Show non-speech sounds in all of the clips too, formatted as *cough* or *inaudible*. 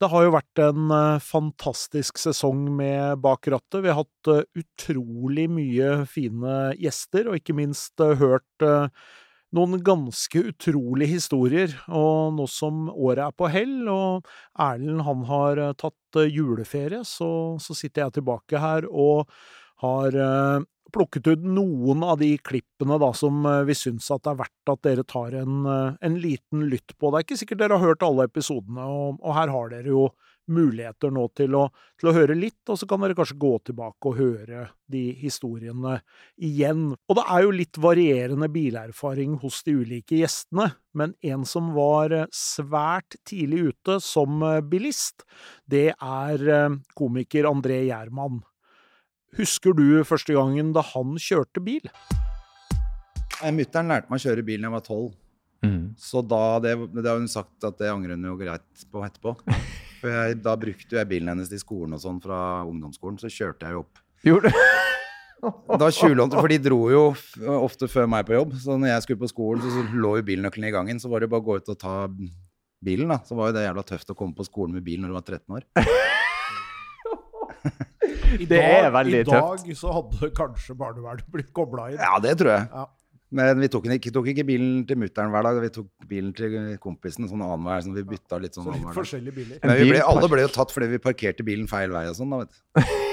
Det har jo vært en eh, fantastisk sesong med Bak rattet. Vi har hatt eh, utrolig mye fine gjester, og ikke minst eh, hørt noen ganske utrolige historier. Og nå som året er på hell, og Erlend han har tatt juleferie, så, så sitter jeg tilbake her og har plukket ut noen av de klippene da, som eh, vi syns at det er verdt at dere tar en, eh, en liten lytt på. Det er ikke sikkert dere har hørt alle episodene, og, og her har dere jo muligheter nå til å, til å høre litt, og så kan dere kanskje gå tilbake og høre de historiene igjen. Og det er jo litt varierende bilerfaring hos de ulike gjestene, men en som var eh, svært tidlig ute som bilist, det er komiker André Gjerman. Husker du første gangen da han kjørte bil? Mutter'n lærte meg å kjøre bil da jeg var tolv. Mm. Så da, det, det har hun sagt at det angrer hun jo greit på etterpå. *laughs* For jeg, da brukte jeg bilen hennes til skolen og sånn fra ungdomsskolen. Så kjørte jeg jo opp. Gjorde du? *laughs* Da tjuvlånte, For de dro jo ofte før meg på jobb. Så når jeg skulle på skolen, så, så lå jo bilnøkkelen i gangen. Så var det bare å gå ut og ta bilen, da. Så var jo det jævla tøft å komme på skolen med bil når du var 13 år. *laughs* I Det er veldig I dag så hadde kanskje barnevernet blitt kobla inn. Ja, det tror jeg. Ja. Men vi tok, ikke, tok ikke bilen til mutter'n hver dag, vi tok bilen til kompisen sånn annenhver. Sånn, vi bytta litt sånn Så litt forskjellige biler. Men vi ble, alle ble jo tatt fordi vi parkerte bilen feil vei og sånn, da, vet du.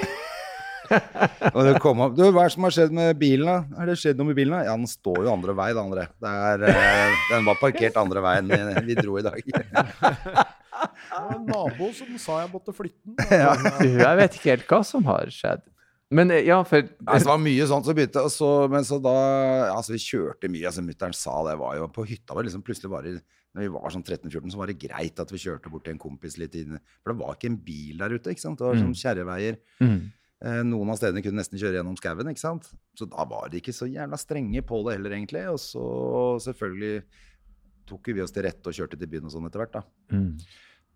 *laughs* og det kom opp Du, hva er det som har skjedd med bilen, da? Er det skjedd noe med bilen, da? Ja, den står jo andre vei, da, André. Det er, eh, den var parkert andre veien vi- vi dro i dag. *laughs* Var en nabo som sa jeg måtte flytte den. *laughs* Ja. Jeg vet ikke helt hva som har skjedd. Men eh, ja, for Nei, det var mye sånt som begynte, og så, men så da Altså, vi kjørte mye. altså Mutter'n sa det var jo På hytta var det liksom plutselig bare Når vi var sånn 13-14, så var det greit at vi kjørte bort til en kompis litt inne. For det var ikke en bil der ute, ikke sant. Det var sånn kjerreveier. mm. Eh, noen av stedene kunne nesten kjøre gjennom skauen, ikke sant. Så da var de ikke så jævla strenge på det heller, egentlig. Og så selvfølgelig tok vi oss til rette og kjørte til byen og sånn etter hvert, da. Mm.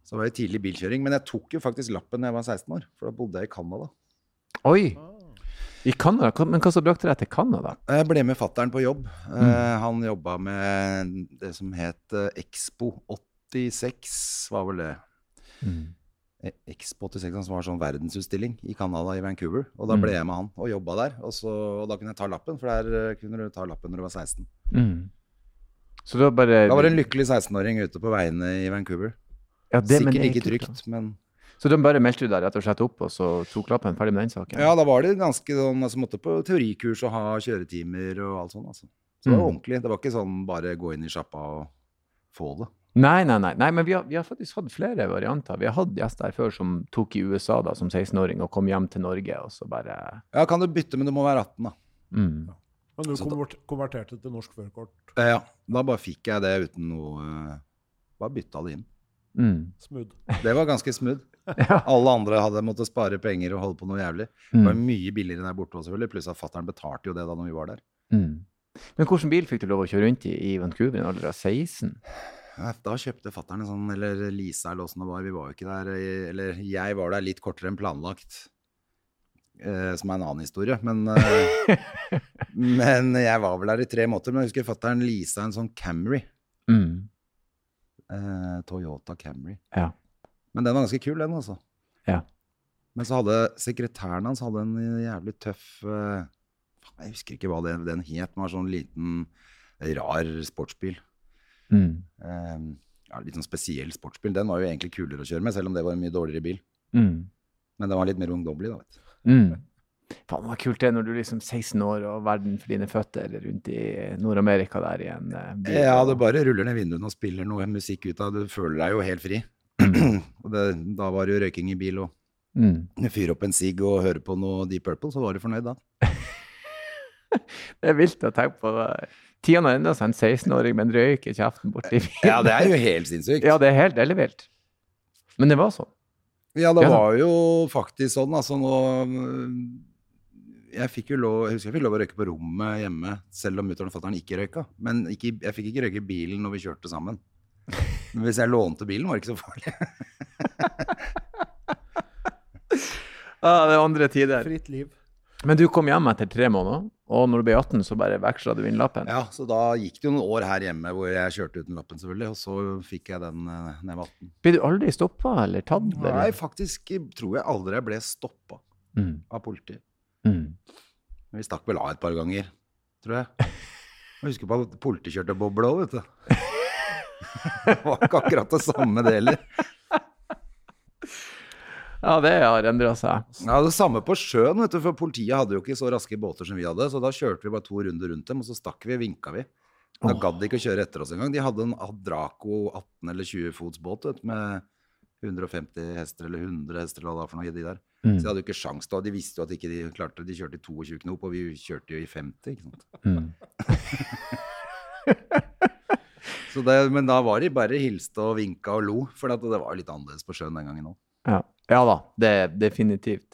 Så det var jo tidlig bilkjøring. Men jeg tok jo faktisk lappen da jeg var 16 år, for da bodde jeg i Canada. Oi! I Canada? Men hva som brakte deg til Canada? Jeg ble med fattern på jobb. Mm. han jobba med det som het eh, Expo 86, var vel det. Mm. Eh, Expo 86 som var sånn verdensutstilling i Canada, i Vancouver. Og da ble jeg med han og jobba der. Og, så, og da kunne jeg ta lappen, for der eh, kunne du ta lappen når du var 16. Mm. Så da bare Da var det en lykkelig 16-åring ute på veiene i Vancouver. Ja, det, Sikkert er ikke kult, trygt, men. Så de bare meldte deg rett og slett opp, og så tok lappen ferdig med den saken? Ja, da var det ganske sånn altså, Måtte på teorikurs og ha kjøretimer og alt sånt, altså. Så det var Mm. ordentlig. Det var ikke sånn bare gå inn i sjappa og få det. Nei, nei, nei. nei men vi har, vi har faktisk hatt flere varianter. Vi har hatt gjester her før som tok i USA da, som 16-åring og kom hjem til Norge, og så bare Ja, kan du bytte, men du må være 18, da. mm. Men du konvert- konverterte til norsk førerkort. Ja, da bare fikk jeg det uten noe eh, Bare bytta det inn. Mm. Smooth. Det var ganske smooth. *laughs* Ja. Alle andre hadde måttet spare penger og holde på noe jævlig. Det var Mm. mye billigere der borte selvfølgelig. Pluss at fattern betalte jo det da når vi var der. Mm. Men hvilken bil fikk du lov å kjøre rundt i i Vancouver i en alder av 16? Da kjøpte fattern en sånn, eller Lisa eller åssen det var. Vi var jo ikke der, eller jeg var der litt kortere enn planlagt. Eh, som er en annen historie. Men, eh, *laughs* men jeg var vel der i tre måneder. Men jeg husker fattern leasa en sånn Camry. Mm. Eh, Toyota Camry. Ja. Men den var ganske kul, den, altså. Ja. Men så hadde sekretæren hans hadde en jævlig tøff eh, Jeg husker ikke hva det, den het. men var sånn liten, rar sportsbil. Mm. Eh, ja, litt sånn spesiell sportsbil. Den var jo egentlig kulere å kjøre med, selv om det var en mye dårligere bil. Mm. Men den var litt mer ungdommelig, da. vet du. Mm. Faen, hva kult det når du er liksom 16 år og verden for dine føtter rundt i Nord-Amerika der i en eh, bil. Ja, du bare ruller ned vinduene og spiller noe musikk ut av Du føler deg jo helt fri. *clears throat* og det, da var det jo røyking i bil og mm. fyre opp en sigg og høre på noe Deep Purple, så var du fornøyd da. *laughs* Det er vilt å tenke på. Tida har endra seg, en 16-åring med en røyk i kjeften borti bilen. Ja, det er jo helt sinnssykt. Ja, det er helt ellevilt. Men det var sånn. Ja, det var jo faktisk sånn. Altså nå Jeg fikk jo lov Jeg husker jeg fikk lov å røyke på rommet hjemme, selv om mutter'n og fatter'n ikke røyka. Men ikke, jeg fikk ikke røyke i bilen når vi kjørte sammen. Men hvis jeg lånte bilen, var det ikke så farlig. *laughs* Ah, det er andre tider. Fritt liv. Men du kom hjem etter tre måneder, og når du ble 18, så bare veksla du inn lappen? Ja, så da gikk det jo noen år her hjemme hvor jeg kjørte uten lappen, selvfølgelig. Og så fikk jeg den eh, når jeg var 18. Ble du aldri stoppa eller tatt? Nei, faktisk tror jeg aldri jeg ble stoppa Mm. av politiet. Mm. Vi stakk vel av et par ganger, tror jeg. Jeg husker på at politiet kjørte boble òg, vet du. Det var ikke akkurat det samme, det heller. Ja, det har endra seg. Ja, Det samme på sjøen, vet du, for politiet hadde jo ikke så raske båter som vi hadde. Så da kjørte vi bare to runder rundt dem, og så stakk vi vinka vi. Da gadd de ikke å kjøre etter oss engang. De hadde en Adraco 18 eller 20 fots båt vet, med 150 hester eller 100 hester eller hva det var for noe de der. Mm. Så de hadde jo ikke sjans da. De visste jo at ikke de klarte De kjørte i 22 knop, og vi kjørte jo i 50. ikke sant? Mm. *laughs* Så det, men da var de bare hilste og vinka og lo, for det var litt annerledes på sjøen den gangen òg. Ja. ja da, det er definitivt.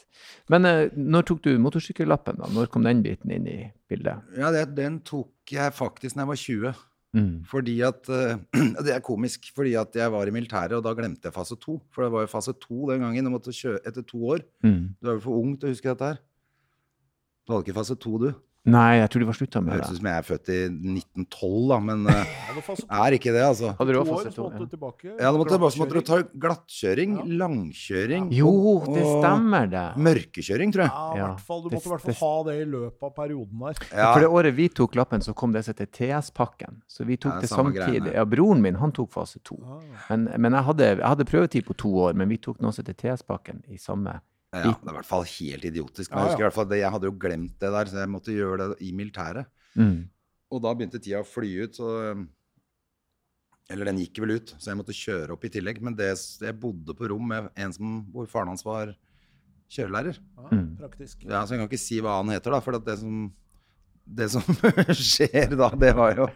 Men eh, når tok du motorsykkellappen? da? Når kom den biten inn i bildet? Ja, det, den tok jeg faktisk da jeg var 20. Mm. Fordi at eh, *clears throat* Det er komisk, fordi at jeg var i militæret, og da glemte jeg fase to. For det var jo fase to den gangen. Du måtte kjøre etter to år. Mm. Du er jo for ung til å huske dette her. Du hadde ikke fase to, du. Nei, jeg tror de var slutta Det med høres ut det. som jeg er født i 1912, da, men eh, *laughs* er ikke det, altså. Hadde du år, også to? du tilbake. Ja, da måtte, bare, så måtte du ta Glattkjøring. Ja. langkjøring Jo, det stemmer, det. Mørkekjøring, tror jeg. Ja, i hvert fall. Du måtte i hvert fall ha det i løpet av perioden der. Ja. For det året vi tok lappen, så kom det som heter TS-pakken. Så vi tok Ja, det samme samtidig. greiene. Ja, broren min han tok fase to. Ah. Men, men jeg, hadde, jeg hadde prøvetid på to år, men vi tok noe som heter TS-pakken i samme Ja, det er i hvert fall helt idiotisk. Men Ja, jeg husker ja. i hvert fall det, jeg hadde jo glemt det der, så jeg måtte gjøre det i militæret. mm. Og da begynte tida å fly ut, så um, Eller den gikk vel ut, så jeg måtte kjøre opp i tillegg. Men det, jeg bodde på rom med en som, hvor faren hans var kjørelærer. Ja, Mm. Praktisk. Ja, Så jeg kan ikke si hva han heter, da. For det som, det som *laughs* skjer da, det var jo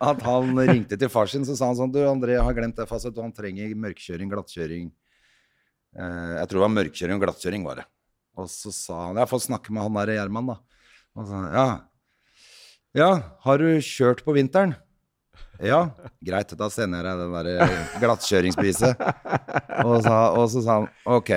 at han ringte til far sin, så sa han sånn Du, André jeg har glemt det fastet, og han trenger mørkkjøring, glattkjøring. Eh, jeg tror det var mørkkjøring og glattkjøring, var det. Og så sa han Jeg har fått snakke med han der Gjerman, da. Og så ja. Ja, har du kjørt på vinteren? Ja, greit, da sender jeg deg den der glattkjøringsbeviset. Og, og så sa han ok,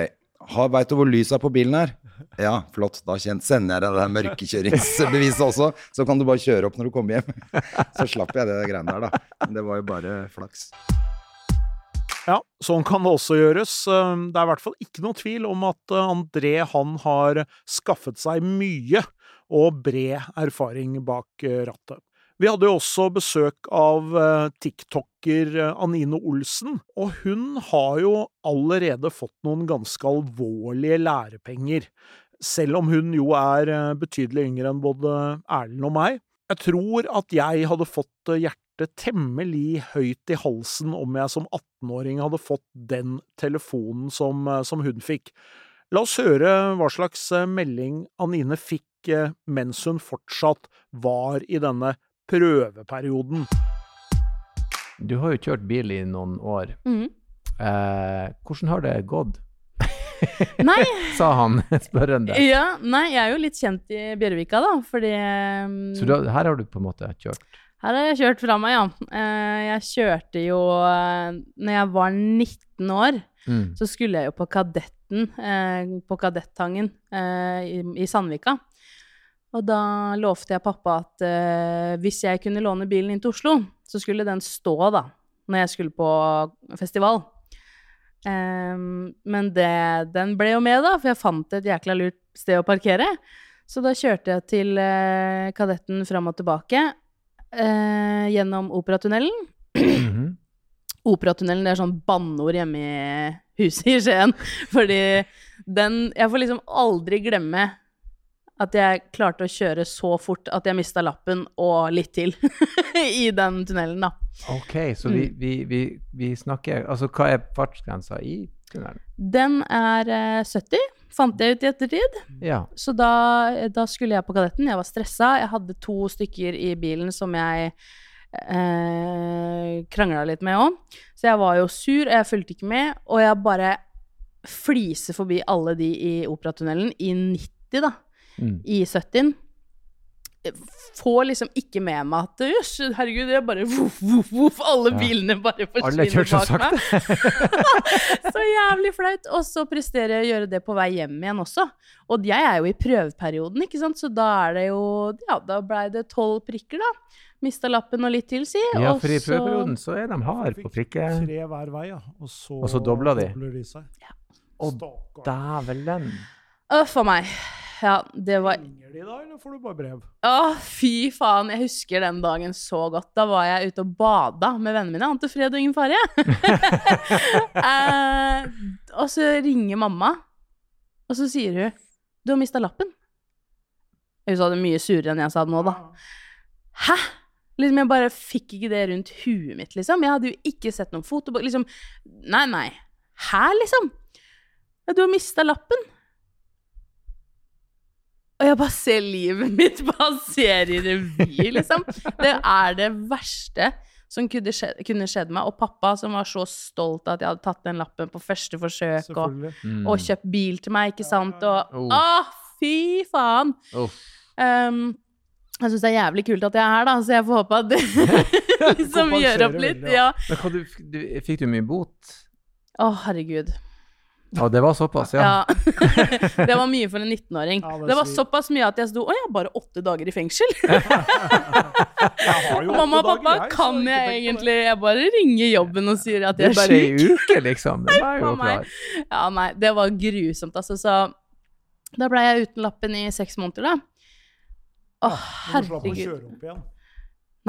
veit du hvor lysa på bilen er? Ja, flott, da sender jeg deg det mørkekjøringsbeviset også, så kan du bare kjøre opp når du kommer hjem. *laughs* Så slapp jeg det greiene der, da. Men det var jo bare flaks. Ja, sånn kan det også gjøres. Eh, Det er i hvert fall ikke noe tvil om at eh, André han har skaffet seg mye og bred erfaring bak eh, rattet. Vi hadde jo også besøk av eh, tiktoker Anine Olsen, og hun har jo allerede fått noen ganske alvorlige lærepenger, selv om hun jo er betydelig yngre enn både Erlend og meg. Jeg tror at jeg hadde fått eh, hjertet temmelig høyt i halsen om jeg som 18-åring hadde fått den telefonen som, eh, som hun fikk. La oss høre hva slags eh, melding Anine fikk eh, mens hun fortsatt var i denne prøveperioden. Du har jo kjørt bil i noen år. Mm. Eh, hvordan har det gått? *laughs* Nei, *laughs* Sa han spørrende. ja, nei, jeg er jo litt kjent i Bjørvika, da, fordi um, Så du, her har du på en måte kjørt? Her har jeg kjørt fra meg, ja. Eh, jeg kjørte jo uh, Når jeg var 19 år, Mm. så skulle jeg jo på Kadetten, eh, på Kadettangen eh, i, Sandvika. Og da lovte jeg pappa at eh, hvis jeg kunne låne bilen inn til Oslo, så skulle den stå, da, når jeg skulle på festival. Ehm, men det, den ble jo med, da, for jeg fant et jækla lurt sted å parkere. Så da kjørte jeg til eh, Kadetten fram og tilbake eh, gjennom Operatunnelen. Mhm. Operatunnelen det er sånn banneord hjemme i huset i Skien. *laughs* Fordi den Jeg får liksom aldri glemme at jeg klarte å kjøre så fort at jeg mista lappen og litt til *laughs* i den tunnelen, da. Ok, så vi, vi, vi, vi snakker Altså, hva er fartsgrensa i tunnelen? Den er eh, 70, fant jeg ut i ettertid. Ja. Så da, da skulle jeg på Kadetten. Jeg var stressa. Jeg hadde to stykker i bilen som jeg eh, krangla litt med òg. Så jeg var jo sur, og jeg fulgte ikke med. Og jeg bare fliser forbi alle de i Operatunnelen i 90, da. Mm. I 70. får liksom ikke med meg at Jøss, herregud, det er bare voff, voff, voff. Alle Ja. bilene bare forsvinner bak meg. *laughs* så jævlig flaut. Og så presterer jeg å gjøre det på vei hjem igjen også. Og jeg er jo i prøveperioden, ikke sant, så da er det jo Ja, da blei det tolv prikker, da. Mista lappen og litt til, si. Ja, for i prøveperioden så er de hard på prikket Tre hver vei, ja. Og så, Og så dobler de. de seg. Og Stakkar. Dævelen. Uff a meg. Ja, det var Ringer de da, eller får du bare brev? Å, fy faen. Jeg husker den dagen så godt. Da var jeg ute og bada med vennene mine. Ante fred og ingen fare. *laughs* eh, og så ringer mamma, og så sier hun 'Du har mista lappen'. Hun sa det mye surere enn jeg sa det nå, da. Hæ? Liksom, jeg bare fikk ikke det rundt huet mitt, liksom. Jeg hadde jo ikke sett noen fotobok. Liksom Nei, nei. Hæ, liksom? Ja, du har mista lappen. Og jeg bare ser livet *laughs* mitt passere i revy, liksom. Det er det verste som kunne skjedd, kunne skjedd meg. Og pappa som var så stolt av at jeg hadde tatt den lappen på første forsøk, og, Mm. og kjøpt bil til meg, ikke sant. Og Oh. å, fy faen! Oh. Um, jeg syns det er jævlig kult at jeg er her, da, så jeg får håpe at det *laughs* liksom gjør opp litt. Ja. Du, du, fikk du mye bot? Å, herregud. Ja, det var såpass, ja. Ja. *laughs* det var mye for en 19-åring. Ja, det det var sier- såpass mye at jeg sto Å ja, bare åtte dager i fengsel? *laughs* Jeg har jo Mamma og pappa, dager, jeg, kan jeg, jeg det. egentlig Jeg bare ringer jobben og sier at jeg er er bare sjuk. ei uke, liksom. *laughs* Det var jo klart. Ja, nei, det var grusomt, altså. Så da ble jeg uten lappen i seks måneder, da. Å, herregud. du slapp å kjøre opp igjen.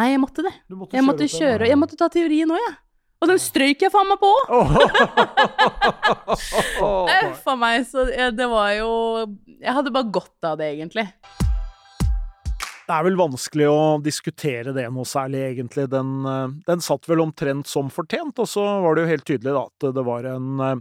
Nei, jeg måtte det. Du måtte Jeg måtte opp igjen, kjøre, jeg måtte ta teorien òg, jeg. Og den strøyk jeg faen meg på òg! *laughs* Uff a meg, så det var jo Jeg hadde bare godt av det, egentlig. Det er vel vanskelig å diskutere det noe særlig, egentlig. Den, eh, den satt vel omtrent som fortjent, og så var det jo helt tydelig da, at det var en, eh,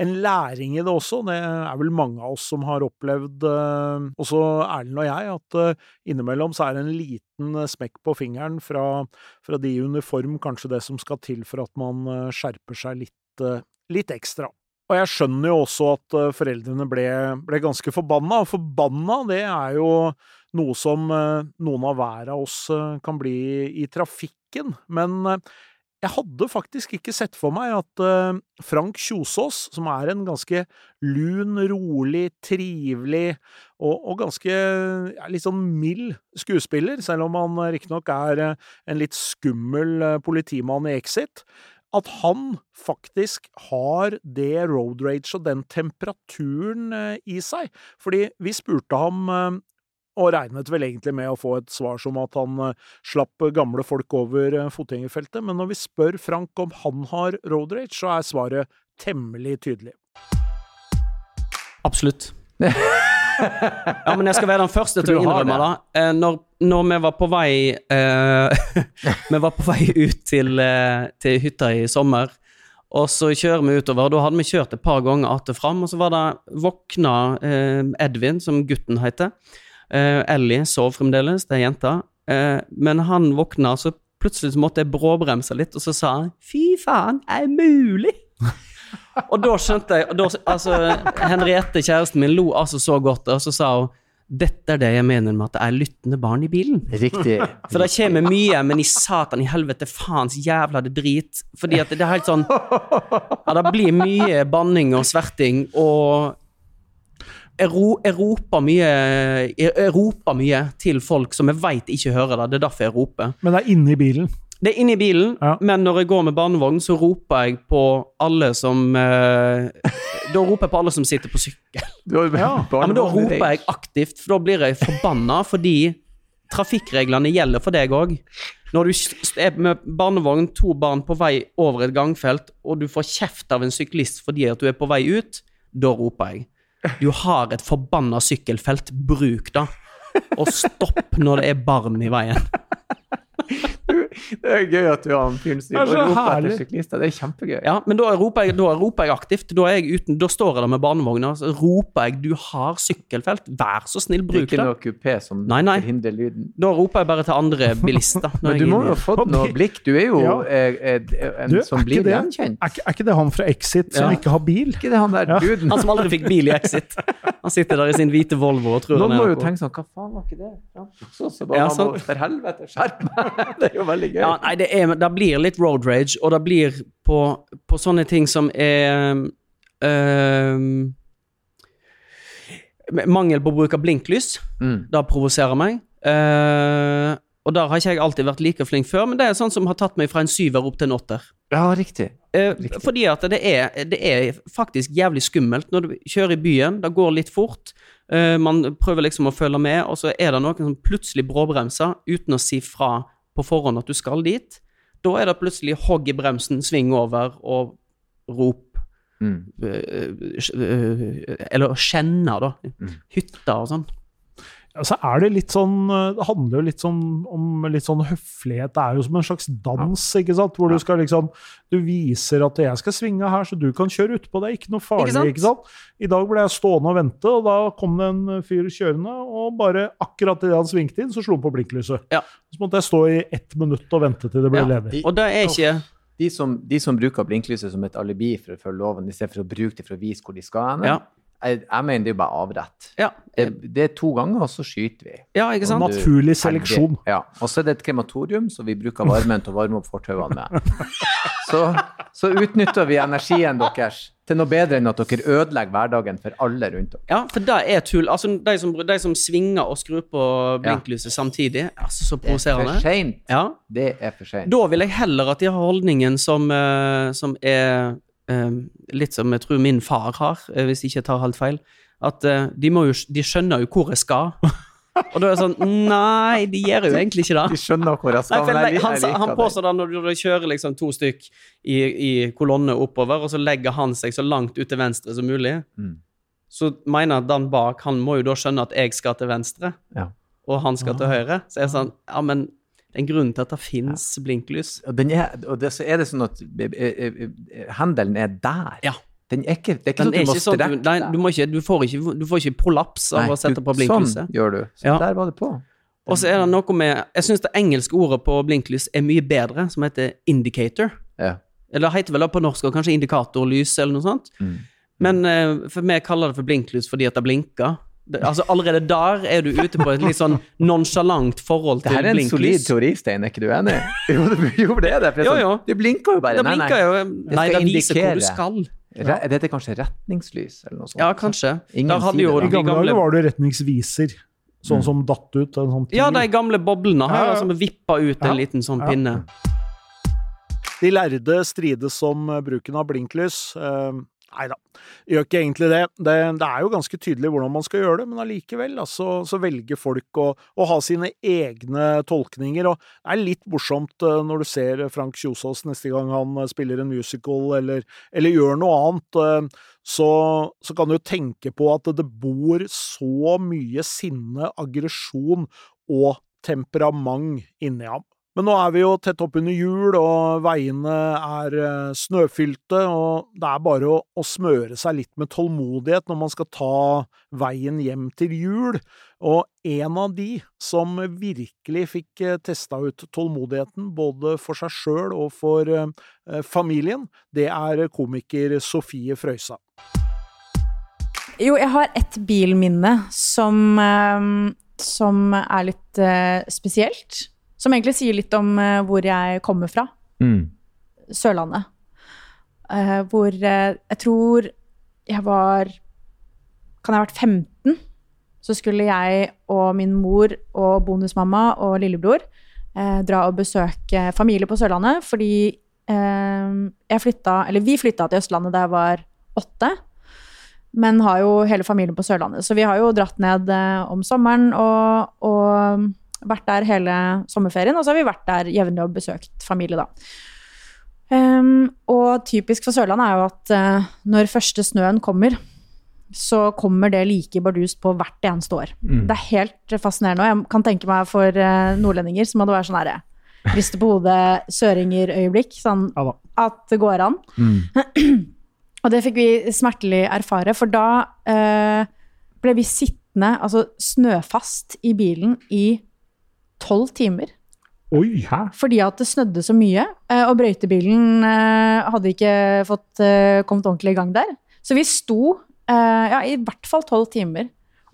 en læring i det også. Det er vel mange av oss som har opplevd, eh, også Erlend og jeg, at eh, innimellom så er det en liten eh, smekk på fingeren fra, fra de i uniform, kanskje det som skal til for at man skjerper seg litt, litt ekstra. Og jeg skjønner jo også at foreldrene ble, ble ganske forbanna, og forbanna det er jo noe som noen av hver av oss kan bli i trafikken, men jeg hadde faktisk ikke sett for meg at eh, Frank Kjosås, som er en ganske lun, rolig, trivelig og, og ganske ja, litt sånn mild skuespiller, selv om han riktignok er eh, en litt skummel eh, politimann i Exit, at han faktisk har det road rage og den temperaturen i seg. Fordi vi spurte ham og regnet vel egentlig med å få et svar som at han eh, slapp gamle folk over eh, fotgjengerfeltet, men når vi spør Frank om han har road rage, så er svaret temmelig tydelig. Absolutt. *laughs* Ja, men jeg skal være den første til å innrømme da. Eh, Når, når vi var på vei uh, *laughs* Vi var på vei ut til, uh, til hytta i sommer, og så kjører vi utover. Da hadde vi kjørt et par ganger att og fram, og så var det våkna uh, Edvin, som gutten heter. Eh, Ellie sov fremdeles, det er jenta. Uh, men han våkna, så plutselig måtte jeg bråbremse litt, og så sa han 'fy faen, er det mulig'? *laughs* Og da skjønte jeg da, altså, Henriette, kjæresten min, lo altså så godt, og så sa hun dette er det jeg mener med at det er lyttende barn i bilen. Riktig. For det kommer mye, men i satan i helvete, faens jævla det drit. Fordi at det er helt sånn Ja, det blir mye banning og sverting, og ro, jeg roper mye jeg, roper mye til folk som jeg veit ikke hører det. Det er derfor jeg roper. Men det er inne i bilen. Det er inne i bilen, Ja. men når jeg går med barnevogn, så roper jeg på alle som eh, Da roper jeg på alle som sitter på sykkel. *laughs* Ja. Ja, men da roper jeg aktivt, for da blir jeg forbanna fordi trafikkreglene gjelder for deg òg. Når du er med barnevogn, to barn på vei over et gangfelt, og du får kjeft av en syklist fordi at du er på vei ut, da roper jeg. Du har et forbanna sykkelfelt, bruk det. Og stopp når det er barn i veien. Det er gøy at du har en fyren som Det er roper etter syklister. Det er kjempegøy. Ja, men da roper jeg, da roper jeg aktivt. Da, er jeg uten, da står jeg der med barnevogna så roper jeg 'du har sykkelfelt', vær så snill, bruk Det er ikke noe kupé som Nei, nei. forhindrer lyden. Da roper jeg bare til andre bilister. *laughs* Men du er må jo ha fått noe blikk. Du er jo Ja. er, er, en Du, som er blir det- gjenkjent. Er, er ikke det han fra Exit som Ja. ikke har bil? ikke det han der Ja. duden? Han som aldri fikk bil i Exit. Han sitter der i sin hvite Volvo og tror Noen han må er jo tenke sånn Hva faen var ikke det? Ja, så, så bare Ja, han må, For helvete, skjerp meg! *laughs* Det er jo veldig gøy. Ja, nei, det, er, det blir litt road rage, og det blir på, på sånne ting som er ehm, Mangel på bruk av blinklys. Mm. Det provoserer meg. Uh, og der har ikke jeg alltid vært like flink før, men det er sånn som har tatt meg fra en syver opp til en åtter. ja, riktig. Eh, Riktig. fordi at det er, det er faktisk jævlig skummelt når du kjører i byen. Det går litt fort. eh, man prøver liksom å følge med, og så er det noen som plutselig bråbremser uten å si fra på forhånd at du skal dit. Da er det plutselig hogg i bremsen, sving over og rop. Mm. eh, eh, eller kjenne, da. Mm. Hytter og sånn. Så er det litt sånn Det handler jo litt sånn om litt sånn høflighet. Det er jo som en slags dans, ikke sant? Hvor Ja. du skal liksom Du viser at jeg skal svinge her, så du kan kjøre utpå. Det er ikke noe farlig, Ikke sant? ikke sant? I dag ble jeg stående og vente, og da kom det en fyr kjørende, og bare akkurat idet han svingte inn, så slo han på blinklyset. Ja. Så måtte jeg stå i ett minutt og vente til det ble Ja. ledig. Og det er ikke De som, de som bruker blinklyset som et alibi for å følge loven, i stedet for å bruke det for å vise hvor de skal hen, Ja. Jeg, jeg mener det er jo bare avrett. Ja, Det, det er to ganger, og så skyter vi. ja ikke sant? Naturlig seleksjon. Ja. Og så er det et krematorium, så vi bruker varmen til å varme opp fortauene med. *laughs* Så, så utnytter vi energien deres til noe bedre enn at dere ødelegger hverdagen for alle rundt dere. Ja, for det er tull. Altså, de som, de som svinger og skrur på blinklyset samtidig, altså så Det er for provoserende. seint. Ja. Det er for seint. Da vil jeg heller at de har holdningen som, eh, som er litt som jeg tror min far har, eh, hvis jeg ikke tar helt feil. At eh, de, må jo, de skjønner jo hvor jeg skal. Og da er det sånn Nei, de gjør jo egentlig ikke det. De skjønner hvor jeg skal, Nei, jeg, jeg, han, han påstår da når du, kjører liksom to stykk i, i kolonne oppover, og så legger han seg så langt ut til venstre som mulig, Mm. så mener den bak Han må jo da skjønne at jeg skal til venstre, Ja. og han skal til høyre. Så er det sånn Ja, men er en grunn til at det fins blinklys. Og, den er, og det, så er det sånn at eh, eh, eh, hendelen er der. Ja. Den er ikke, det er ikke sånn at du må sånn strekke du, nei, du, ikke, du, får ikke, du får ikke prolaps av Nei, å sette på blinklyset. Sånn gjør du. Så Ja. der var det på. Og så er det noe med Jeg syns det engelske ordet på blinklys er mye bedre, som heter indicator. Ja. Eller det heter vel det på norsk og kanskje indikatorlys eller noe sånt. Mm. Men eh, for vi kaller det for blinklys fordi at det blinker. Altså Allerede der er du ute på et litt sånn nonsjalant forhold Det her er en solid teori, Stein, er ikke du enig? *laughs* Jo, det, jo, det er det. For det, er Jo, sånn, jo. det blinker jo bare. Det Nei, nei. blinker jo Nei, det viser hvor du skal. skal. Er Dette kanskje retningslys, eller noe sånt. Ja, kanskje. Ingen Der hadde jo det, I de gamle dager var det retningsviser, sånn Mm. som datt ut. En sånn Ja, de gamle boblene har Ja, ja. som vippa ut en Ja. liten sånn Ja. pinne. De lærde strides om eh, bruken av blinklys. Nei da, gjør ikke egentlig det. det. Det er jo ganske tydelig hvordan man skal gjøre det, men allikevel altså, så, så velger folk å, å ha sine egne tolkninger. Og det er litt morsomt eh, når du ser Frank Kjosås neste gang han eh, spiller en musical eller, eller gjør noe annet. eh, Så, så kan du tenke på at det bor så mye sinne, aggresjon og temperament inni ham. Men nå er vi jo tett oppunder jul, og veiene er eh, snøfylte, og det er bare å, å smøre seg litt med tålmodighet når man skal ta veien hjem til jul. Og en av de som virkelig fikk eh, testa ut tålmodigheten, både for seg sjøl og for eh, familien, det er komiker Sofie Frøysa. Jo, jeg har et bilminne som, som er litt spesielt. Som egentlig sier litt om eh, hvor jeg kommer fra. Mm. Sørlandet. Eh, hvor eh, jeg tror jeg var Kan jeg ha vært 15? Så skulle jeg og min mor og bonusmamma og lillebror dra og besøke familie på Sørlandet, fordi jeg flytta Eller vi flytta til Østlandet da jeg var åtte. Men har jo hele familien på Sørlandet. Så vi har jo dratt ned eh, om sommeren og, og vært der hele sommerferien. Og så har vi vært der jevnlig og besøkt familie, da. Um, og typisk for Sørlandet er jo at uh, når første snøen kommer, så kommer det like bardust på hvert eneste år. Mm. Det er helt fascinerende. Og jeg kan tenke meg for uh, nordlendinger som hadde vært sånn herre riste på hodet, søringer-øyeblikk. Sånn Ja at det går an. Mm. *clears throat* Og det fikk vi smertelig erfare, for da uh, ble vi sittende altså snøfast i bilen i tolv timer. Oi! Hæ? Fordi at det snødde så mye, eh, og brøytebilen eh, hadde ikke fått eh, kommet ordentlig i gang der. Så vi sto ja, i hvert fall tolv timer,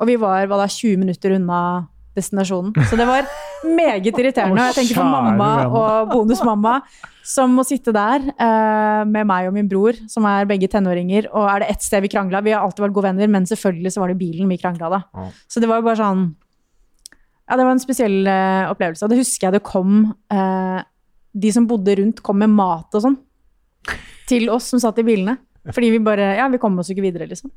og vi var hva da, 20 minutter unna destinasjonen. Så det var meget irriterende. *laughs* Og jeg tenker på mamma og bonusmamma, som må sitte der med meg og min bror, som er begge tenåringer, og er det ett sted vi krangla Vi har alltid vært gode venner, men selvfølgelig så var det bilen vi krangla da. Så det var jo bare sånn Ja, det var en spesiell uh, opplevelse. Og det husker jeg det kom uh, De som bodde rundt, kom med mat og sånn til oss som satt i bilene. Fordi vi bare Ja, vi kom oss ikke videre, liksom.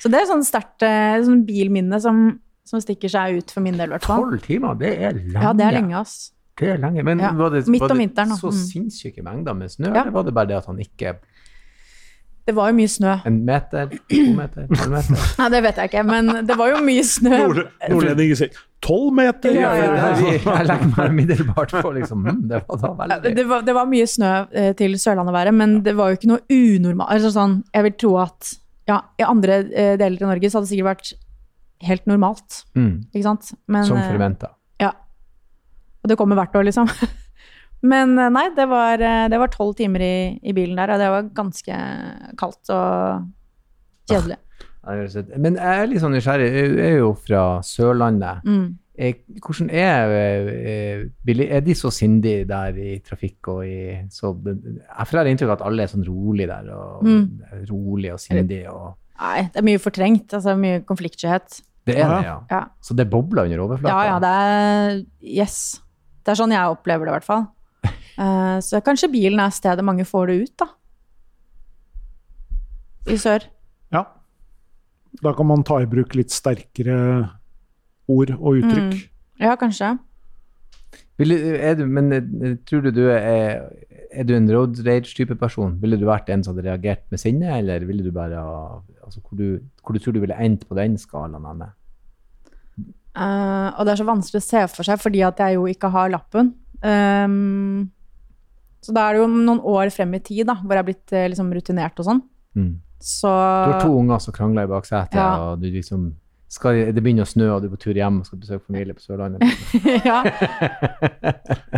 Så det er sånn sterkt uh, sånn bilminne som, som stikker seg ut for min del, i hvert fall. Tolv timer, det er lenge. Ja, det er lenge, ass. Det er lenge. Men Ja, var det, var det så Mm. sinnssyke mengder med snø, Ja. eller var det bare det at han ikke Det var jo mye snø. En meter, to meter, to meter? *laughs* Nei, det vet jeg ikke, men det var jo mye snø. Nord- Nordlendinger sier tolv meter! Ja, ja, ja. Jeg, *laughs* jeg legger meg umiddelbart på liksom hm, Det var da veldig Det var, det var mye snø eh, til Sørlandet-været, men det var jo ikke noe unormalt. Altså sånn, jeg vil tro at ja, i andre eh, deler av Norge så hadde det sikkert vært helt normalt. mm, Ikke sant? Men, Som eh, forventa. Ja. Og det kommer hvert år, liksom. *laughs* Men eh, nei, det var eh, det var tolv timer i, i bilen der, og det var ganske kaldt og kjedelig. Men jeg er litt sånn nysgjerrig. Jeg er jo fra Sørlandet. Mm. Eh, Hvordan er eh, Er de så sindige der i trafikk og i så, Jeg får inntrykk av at alle er sånn rolig der. og Mm. Rolig og sindig. Og, Nei, det er mye fortrengt. Altså mye konfliktskyhet. det er det, ja. Ja. Så det bobler under overflata? Ja, ja, det er Yes. Det er sånn jeg opplever det, i hvert fall. Eh, så kanskje bilen er stedet mange får det ut, da. I sør. Ja. Da kan man ta i bruk litt sterkere ord og uttrykk. Ja, kanskje. Vil, er du, men eh, tror du du er Er du en road rage-type person? Ville du vært en som hadde reagert med sinne, eller ville du bare ha altså, hvor, du, hvor du tror du ville endt på den skalaen? Anne? Uh, og det er så vanskelig å se for seg, fordi at jeg jo ikke har lappen. Ehm, så da er det jo noen år frem i tid da, hvor jeg er blitt eh, liksom, rutinert og sånn. Mm. Så Du har to unger som krangler i baksetet, Ja. og du liksom skal, det begynner å snø, og du er på tur hjem og skal besøke familie på Sørlandet. *laughs* ja.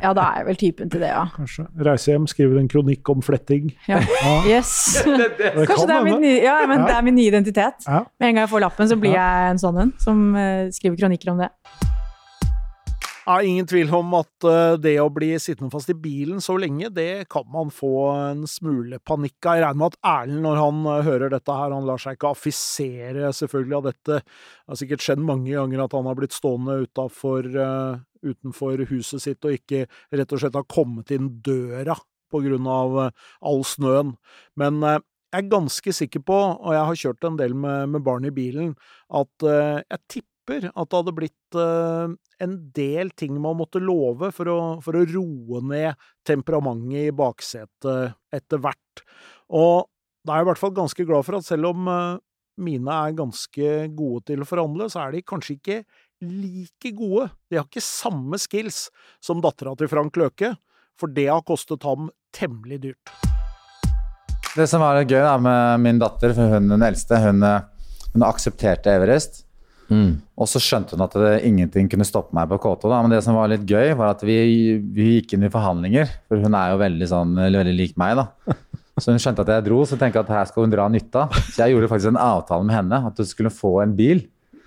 ja, da er jeg vel typen til det, ja. Kanskje. Reise hjem, skrive en kronikk om fletting. ja. Ja, Yes. *laughs* det Kanskje det er, min ja, men Ja. det er min nye identitet. Ja. Med en gang jeg får lappen, så blir jeg en sånn en som uh, skriver kronikker om det. Ja, ingen tvil om at eh, det å bli sittende fast i bilen så lenge, det kan man få en smule panikk av. Jeg regner med at Erlend, når han eh, hører dette her, han lar seg ikke affisere selvfølgelig av dette. Det har sikkert skjedd mange ganger at han har blitt stående utenfor, eh, utenfor huset sitt og ikke rett og slett har kommet inn døra på grunn av all snøen. Men jeg er ganske sikker på, og jeg har kjørt en del med, med barn i bilen, at jeg tipper at det hadde blitt eh, en del ting man måtte love for å, for å roe ned temperamentet i baksetet etter hvert. Og da er jeg i hvert fall ganske glad for at selv om eh, mine er ganske gode til å forhandle, så er de kanskje ikke like gode. De har ikke samme skills som dattera til Frank Løke, for det har kostet ham temmelig dyrt. Det som var gøy da, med min datter, for hun den eldste, hun, hun aksepterte Everest. Mm. Og så skjønte hun at det, ingenting kunne stoppe meg på K2. Da. Men det som var litt gøy, var at vi, vi gikk inn i forhandlinger. For hun er jo veldig, sånn, veldig lik meg, da. *laughs* Så hun skjønte at jeg dro, så tenkte jeg at her skal hun dra nytte av. Så jeg gjorde faktisk en avtale med henne, at hun skulle få en bil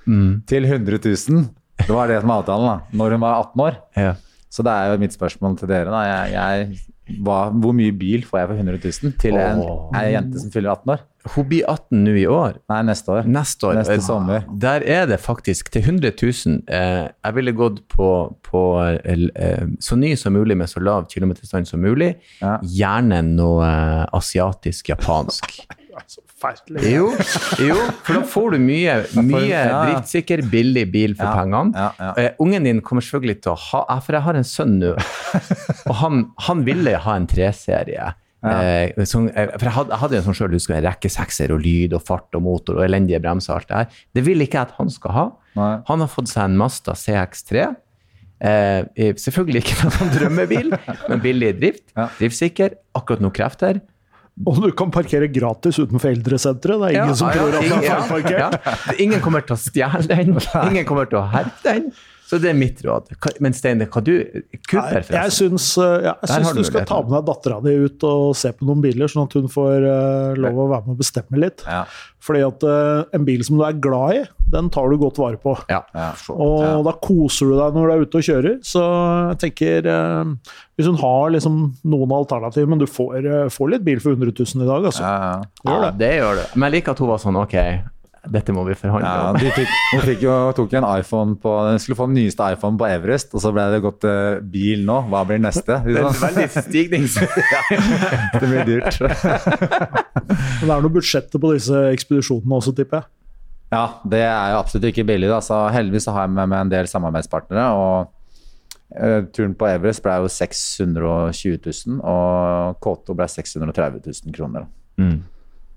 Mm. til 100 000. Det var det som var avtalen, da. Når hun var 18 år. Ja. Så det er jo mitt spørsmål til dere, da. Jeg, jeg, hva, hvor mye bil får jeg for 100 000 til en, ei jente som fyller 18 år? Hun blir 18 nå i år. Nei, neste år. Neste år. Neste Eh, sommer. Der er det faktisk til 100 000. Eh, jeg ville gått på, på eh, så ny som mulig med så lav kilometerstand som mulig. Ja. Gjerne noe eh, asiatisk-japansk. *laughs* Så forferdelig. jo, jo, for da får du mye, *laughs* mye ja, driftssikker, billig bil for Ja, pengene. Ja. Eh, ungen din kommer selvfølgelig til å ha eh, For jeg har en sønn nå, og han, han ville ha en 3-serie. Eh, sånn, eh, for jeg hadde, jeg hadde en sånn sjøl, husker skulle rekke sekser og lyd og fart og motor og elendige bremser og alt det her. Det vil ikke jeg at han skal ha. Nei. Han har fått seg en Mazda CX3. Eh, selvfølgelig ikke noen drømmebil, *laughs* men billig drift. Ja. Driftssikker. Akkurat noe krefter. Og du kan parkere gratis utenfor eldresenteret. Det er ingen som tror at det er parkert. feilparkert. ja. Ingen kommer til å stjele den. *laughs* Ingen kommer til å herpe den. Så det er mitt råd. Men Steine, hva du Cooper, Jeg forresten. syns, uh, ja, jeg syns du du skal ta med deg dattera di ut og se på noen biler, sånn at hun får uh, lov å være med og bestemme litt. Ja. Fordi at uh, en bil som du er glad i, den tar du godt vare på. Ja. Ja. Og Ja. da koser du deg når du er ute og kjører. Så jeg tenker eh, Hvis hun har liksom noen alternativer, men du får, uh, får litt bil for 100 000 i dag, altså. Ja, ja. Gjør Ja, det. gjør du. Men jeg liker at hun var sånn OK, dette må vi forhandle Ja, om. de fikk, hun fikk jo, tok jo en iPhone på Den skulle få den nyeste iPhone på Everest, og så ble det gått uh, bil nå. Hva blir neste? Det er veldig stignings... *laughs* Det blir dyrt. Men det er noe budsjettet på disse ekspedisjonene også, tipper jeg. Ja, det er jo absolutt ikke billig. Da. Så heldigvis så har jeg med meg en del samarbeidspartnere. og uh, Turen på Everest ble jo 620 000, og Koto ble 630 000 kroner. Mm.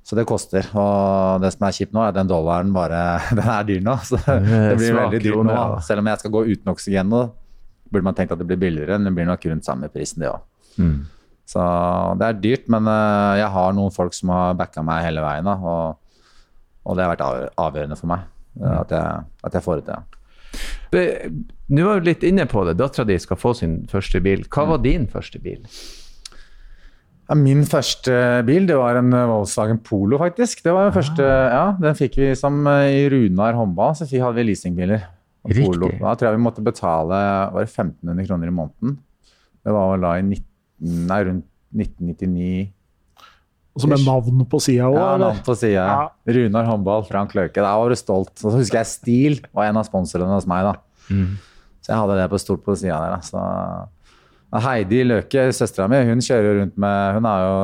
Så det koster. Og det som er kjipt nå, er at den dollaren bare *laughs* Den er dyr nå. Så *laughs* det blir veldig dyrt nå. ja. Selv om jeg skal gå uten oksygen nå, burde man tenkt at det blir billigere. Men det blir nok rundt samme prisen, det òg. Mm. Så det er dyrt, men eh, jeg har noen folk som har backa meg hele veien. Da, og, og det har vært avgjørende for meg eh, at jeg, at jeg får det til. Nå var du litt inne på det. Dattera di skal få sin første bil. Hva var din første bil? Ja, min første bil det var en eh, Volkswagen Polo, faktisk. Det var den første, ja, Den fikk vi som eh, i Runar håndball, så hadde vi leasingbiler. Riktig. Polo. Da tror jeg vi måtte betale var det 1500 kroner i måneden. Det var da i 19, nei, rundt 1999. Og så med navn på sida òg, Ja, navn på sida. Ja. Runar håndball, Frank Løke. Da var du stolt. Og så husker jeg Stil var en av sponsorene hos meg. da. Så jeg hadde det på stort på sida der. da. Så Heidi Løke, søstera mi, hun kjører rundt med Hun er jo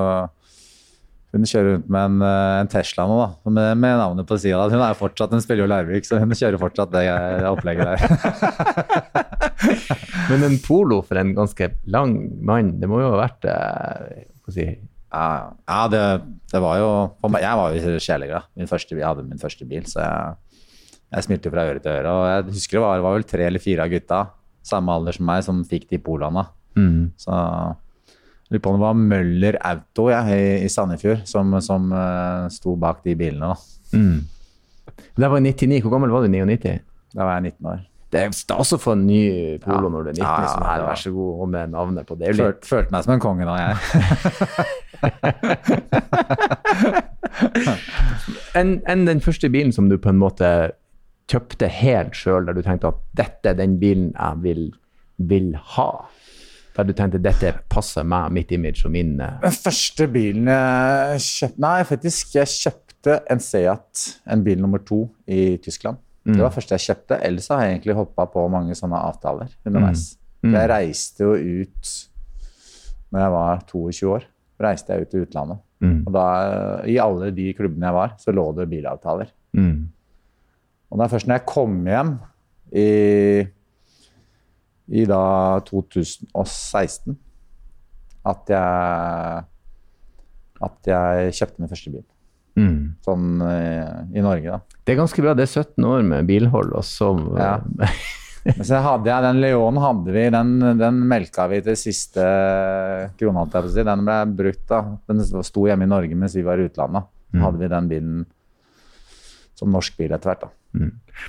hun kjører rundt med en, eh, en Tesla nå, da, med, med navnet på sida. Hun er jo fortsatt, hun spiller jo Larvik, så hun kjører fortsatt det, det opplegget der. *laughs* Men en polo for en ganske lang mann, det må jo ha vært eh, si, Ja, ja det, det var jo meg, Jeg var jo sjeleglad. Min jeg hadde min første bil, så jeg, jeg smilte fra øre til øre. Og jeg husker det var, det var vel tre eller fire av gutta, samme alder som meg, som fikk de polaene. mm. Så lurer på om det var Møller Auto ja, i, i Sandefjord som, som uh, sto bak de bilene. Mm. Det var i 99. Hvor gammel var du i 99? Da var jeg 19 år. Det er stas å få en ny polo Ja. når du er 19. Ja, ja, ja, vær så god, og med navnet på. Det Følte, følte meg som en konge da, jeg. *laughs* *laughs* enn en den første bilen som du på en måte kjøpte helt sjøl, der du tenkte at dette er den bilen jeg vil, vil ha? Der du tenkte dette passer meg, mitt image og min eh, Den første bilen jeg kjøpte Nei, faktisk. Jeg kjøpte en Seat, en bil nummer to, i Tyskland. Det var første jeg kjøpte. Ellers har jeg egentlig hoppa på mange sånne avtaler underveis. Mm. For Jeg reiste jo ut når jeg var 22 år. Reiste jeg ut til utlandet. Mm. Og da, I alle de klubbene jeg var, så lå det bilavtaler. mm. Og det er først når jeg kom hjem i, i da 2016 at jeg at jeg kjøpte min første bil. Mm. Sånn i, i Norge, da. Det er ganske bra. Det er 17 år med bilhold, og så Ja. *laughs* Men så hadde jeg, Den Leonen hadde vi, den, den melka vi til siste krone. Den ble brukt. da. Den sto hjemme i Norge mens vi var i utlandet. Mm. hadde vi den bilen som norsk bil etter hvert. da.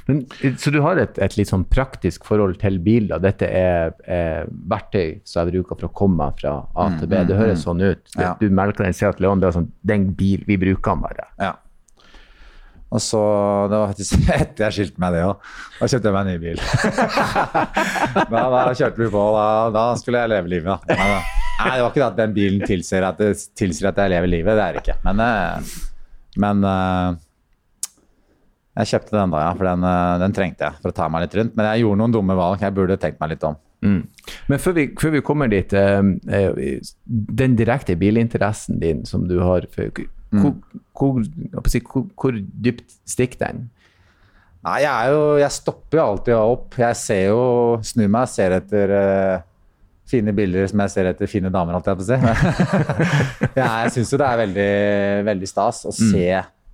Men, så du har et, et litt sånn praktisk forhold til bil? da. Dette er, er verktøy som jeg bruker for å komme meg fra A til B. Det høres sånn ut. Du, Ja. Du melker den Seat Leon, det er sånn, den bil, vi bruker den bare. Ja. Og så, Det var faktisk *laughs* etter jeg skilte meg det òg. Da kjøpte jeg meg en ny bil. *laughs* da, da kjørte vi på. Da, da skulle jeg leve livet, da. Nei. Nei, det var ikke det at den bilen tilsier at, tilsier at jeg lever livet. Det er det ikke. Men, eh, men eh, jeg kjøpte den da, ja. For den, eh, den trengte jeg for å ta meg litt rundt. Men jeg gjorde noen dumme valg. Jeg burde tenkt meg litt om. Mm. Men før vi, før vi kommer dit, den direkte bilinteressen din som du har, for, hvor, hvor, hvor, hvor dypt stikker den? Nei, jeg er jo Jeg stopper jo alltid opp. Jeg ser jo Snur meg og ser etter uh, fine bilder som jeg ser etter fine damer, holdt jeg på å si. *laughs* *laughs* ja, jeg syns jo det er veldig, veldig stas å se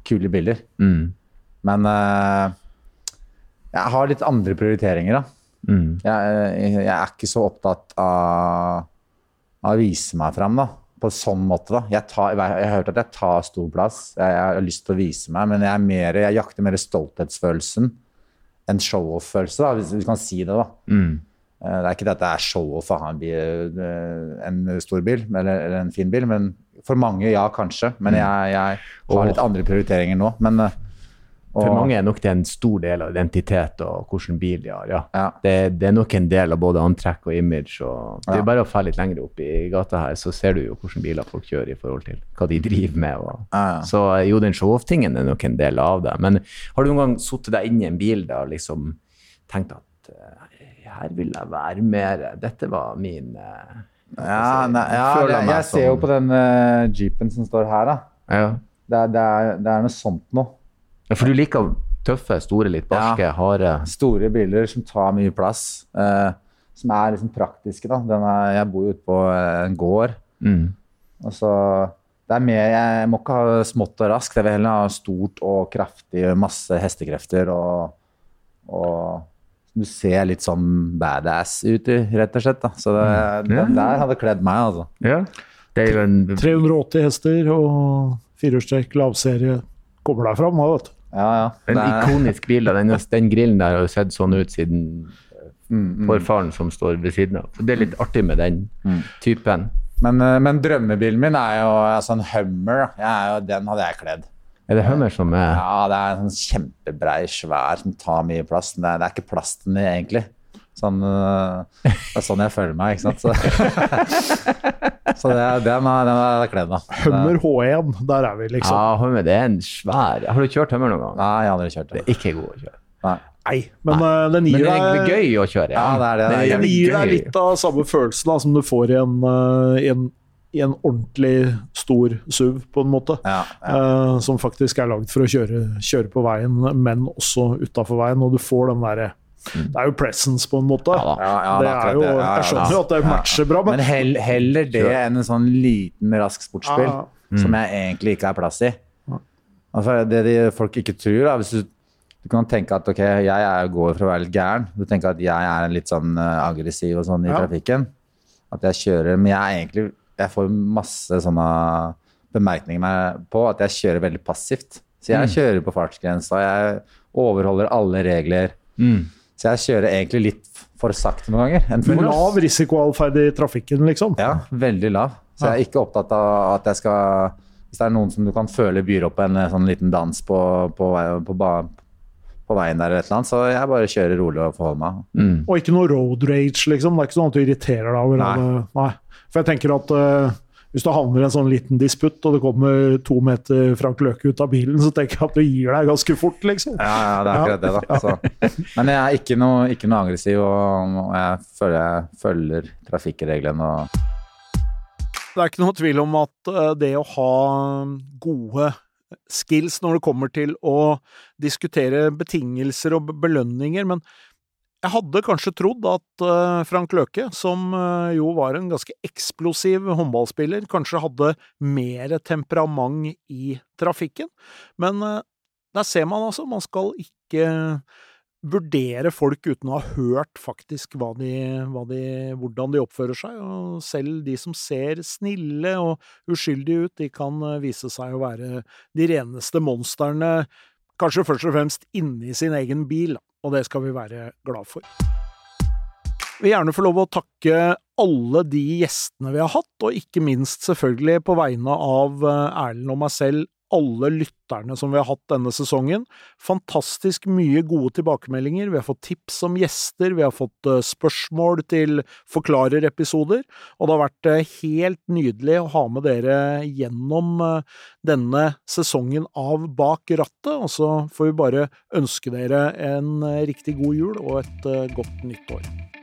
kule bilder. Mm. Men uh, jeg har litt andre prioriteringer, da. Mm. Jeg, jeg er ikke så opptatt av, av å vise meg fram, da. På sånn måte, da. Jeg, tar, jeg har hørt at jeg tar stor plass. Jeg, jeg har lyst til å vise meg, men jeg, er mer, jeg jakter mer stolthetsfølelsen enn show-off-følelse, hvis vi kan si det, da. Mm. Eh, Det er ikke det at det er show-off å ha en, bil, eh, en stor bil, eller, eller en fin bil, men for mange, ja, kanskje. Men jeg, jeg har litt andre prioriteringer nå. Men, eh, For og- mange er nok det en stor del av identitet og hvilken bil de har. ja. Ja. Det, det er nok en del av både antrekk og image. og Det Ja. er bare å dra litt lenger opp i gata her, så ser du jo hvilke biler folk kjører i forhold til hva de driver med. Og. Ja, ja. Så jo, den show-off-tingen er nok en del av det. Men har du noen gang sittet deg inn i en bil og liksom tenkt at eh, her vil jeg være mer Dette var min eh, Ja, nei, ja jeg, jeg ser jo på den uh, jeepen som står her, da. Ja. Det er, det er, det er noe sånt noe. Ja, For du liker tøffe, store, litt barske, harde Store biler som tar mye plass. eh, som er liksom praktiske, da. Den er, jeg bor jo ute på eh, en gård. mm. Og så det er mer, Jeg må ikke ha smått og raskt, jeg vil heller ha stort og kraftig, masse hestekrefter og, og Du ser litt sånn badass ut, rett og slett. da. Så det, Mm. Ja. den der hadde kledd meg, altså. Ja. Det er jo en 380 hester og firehjulstrekk lavserie kommer deg fram, vet. Ja, ja. En er- ikonisk bil. Den, den grillen der har jo sett sånn ut siden Mm, mm. forfaren som står ved siden av. Så det er litt artig med den Mm. typen. Men, eh, men drømmebilen min er jo altså en Hummer. Jeg er jo, den hadde jeg kledd. Er det Hummer som er Ja, det er en sånn kjempebrei, svær, som tar mye plass. Det er, det er ikke plass til den egentlig. Sånn, øh, det er sånn jeg føler meg, ikke sant. Så, *laughs* så det, den har jeg kledd, da. Hummer H1, der er vi, liksom. Ja, Hummer, det er en svær Har du kjørt Hummer noen gang? Nei, jeg har aldri kjørt Det det. er ikke god å kjøre. Nei. Nei, men eh, den Men gir det er deg gøy å kjøre. Ja, det er det. Det er det gir deg litt av samme følelsen da, som du får i en, eh, i en, i en ordentlig stor SUV, på en måte. Ja, ja. Uh, som faktisk er lagd for å kjøre, kjøre på veien, men også utafor veien. Og du får den derre Det er jo presence, på en måte. Ja da. Ja, ja, det det er jo, det. Ja, ja, jeg skjønner jo ja. at det matcher bra, men, Men hell, heller det enn en sånn liten, rask sportsspill Ja. som jeg egentlig ikke har plass i. Altså, det de folk ikke tror, da, hvis du, du kan tenke at ok, jeg er, går for å være litt gæren. Du tenker at jeg er litt sånn eh, aggressiv og sånn i Ja. trafikken. At jeg kjører Men jeg egentlig Jeg får masse sånne bemerkninger meg på at jeg kjører veldig passivt. Så jeg kjører på fartsgrensa, jeg overholder alle regler. Mm. Så jeg kjører egentlig litt for sakte noen ganger. for men lav risikoatferd i trafikken, liksom. ja, veldig lav. Så jeg er ikke opptatt av at jeg skal Hvis det er noen som du kan føle byr opp en eh, sånn liten dans på, på, på, ba- på veien der eller et eller annet, så jeg bare kjører rolig og forholder meg. Mm. Og ikke noe road rage, liksom. Det er ikke sånn at du irriterer deg over Nei. Nei. For jeg tenker at eh, hvis du havner i en sånn liten disputt, og det kommer to meter Frank Løke ut av bilen, så tenker jeg at du gir deg ganske fort, liksom. Ja, ja, det er akkurat det, da. Så. Men jeg er ikke noe, ikke noe aggressiv, og, og jeg føler jeg følger trafikkreglene og Det er ikke noe tvil om at eh, det å ha gode skills når det kommer til å diskutere betingelser og belønninger, men jeg hadde kanskje trodd at eh, Frank Løke, som eh, jo var en ganske eksplosiv håndballspiller, kanskje hadde mer temperament i trafikken. Men eh, der ser man altså, man skal ikke vurdere folk uten å ha hørt faktisk hva de, hva de, hvordan de oppfører seg. Og selv de som ser snille og uskyldige ut, de kan vise seg å være de reneste monstrene, kanskje først og fremst inni sin egen bil, og det skal vi være glad for. Vi vil gjerne få lov å takke alle de gjestene vi har hatt, og ikke minst selvfølgelig på vegne av eh, Erlend og meg selv, alle lytterne som vi har hatt denne sesongen. Fantastisk mye gode tilbakemeldinger. Vi har fått tips om gjester, vi har fått eh, spørsmål til forklarerepisoder, og det har vært eh, helt nydelig å ha med dere gjennom eh, denne sesongen av Bak rattet, og så får vi bare ønske dere en riktig god jul og et godt nytt år.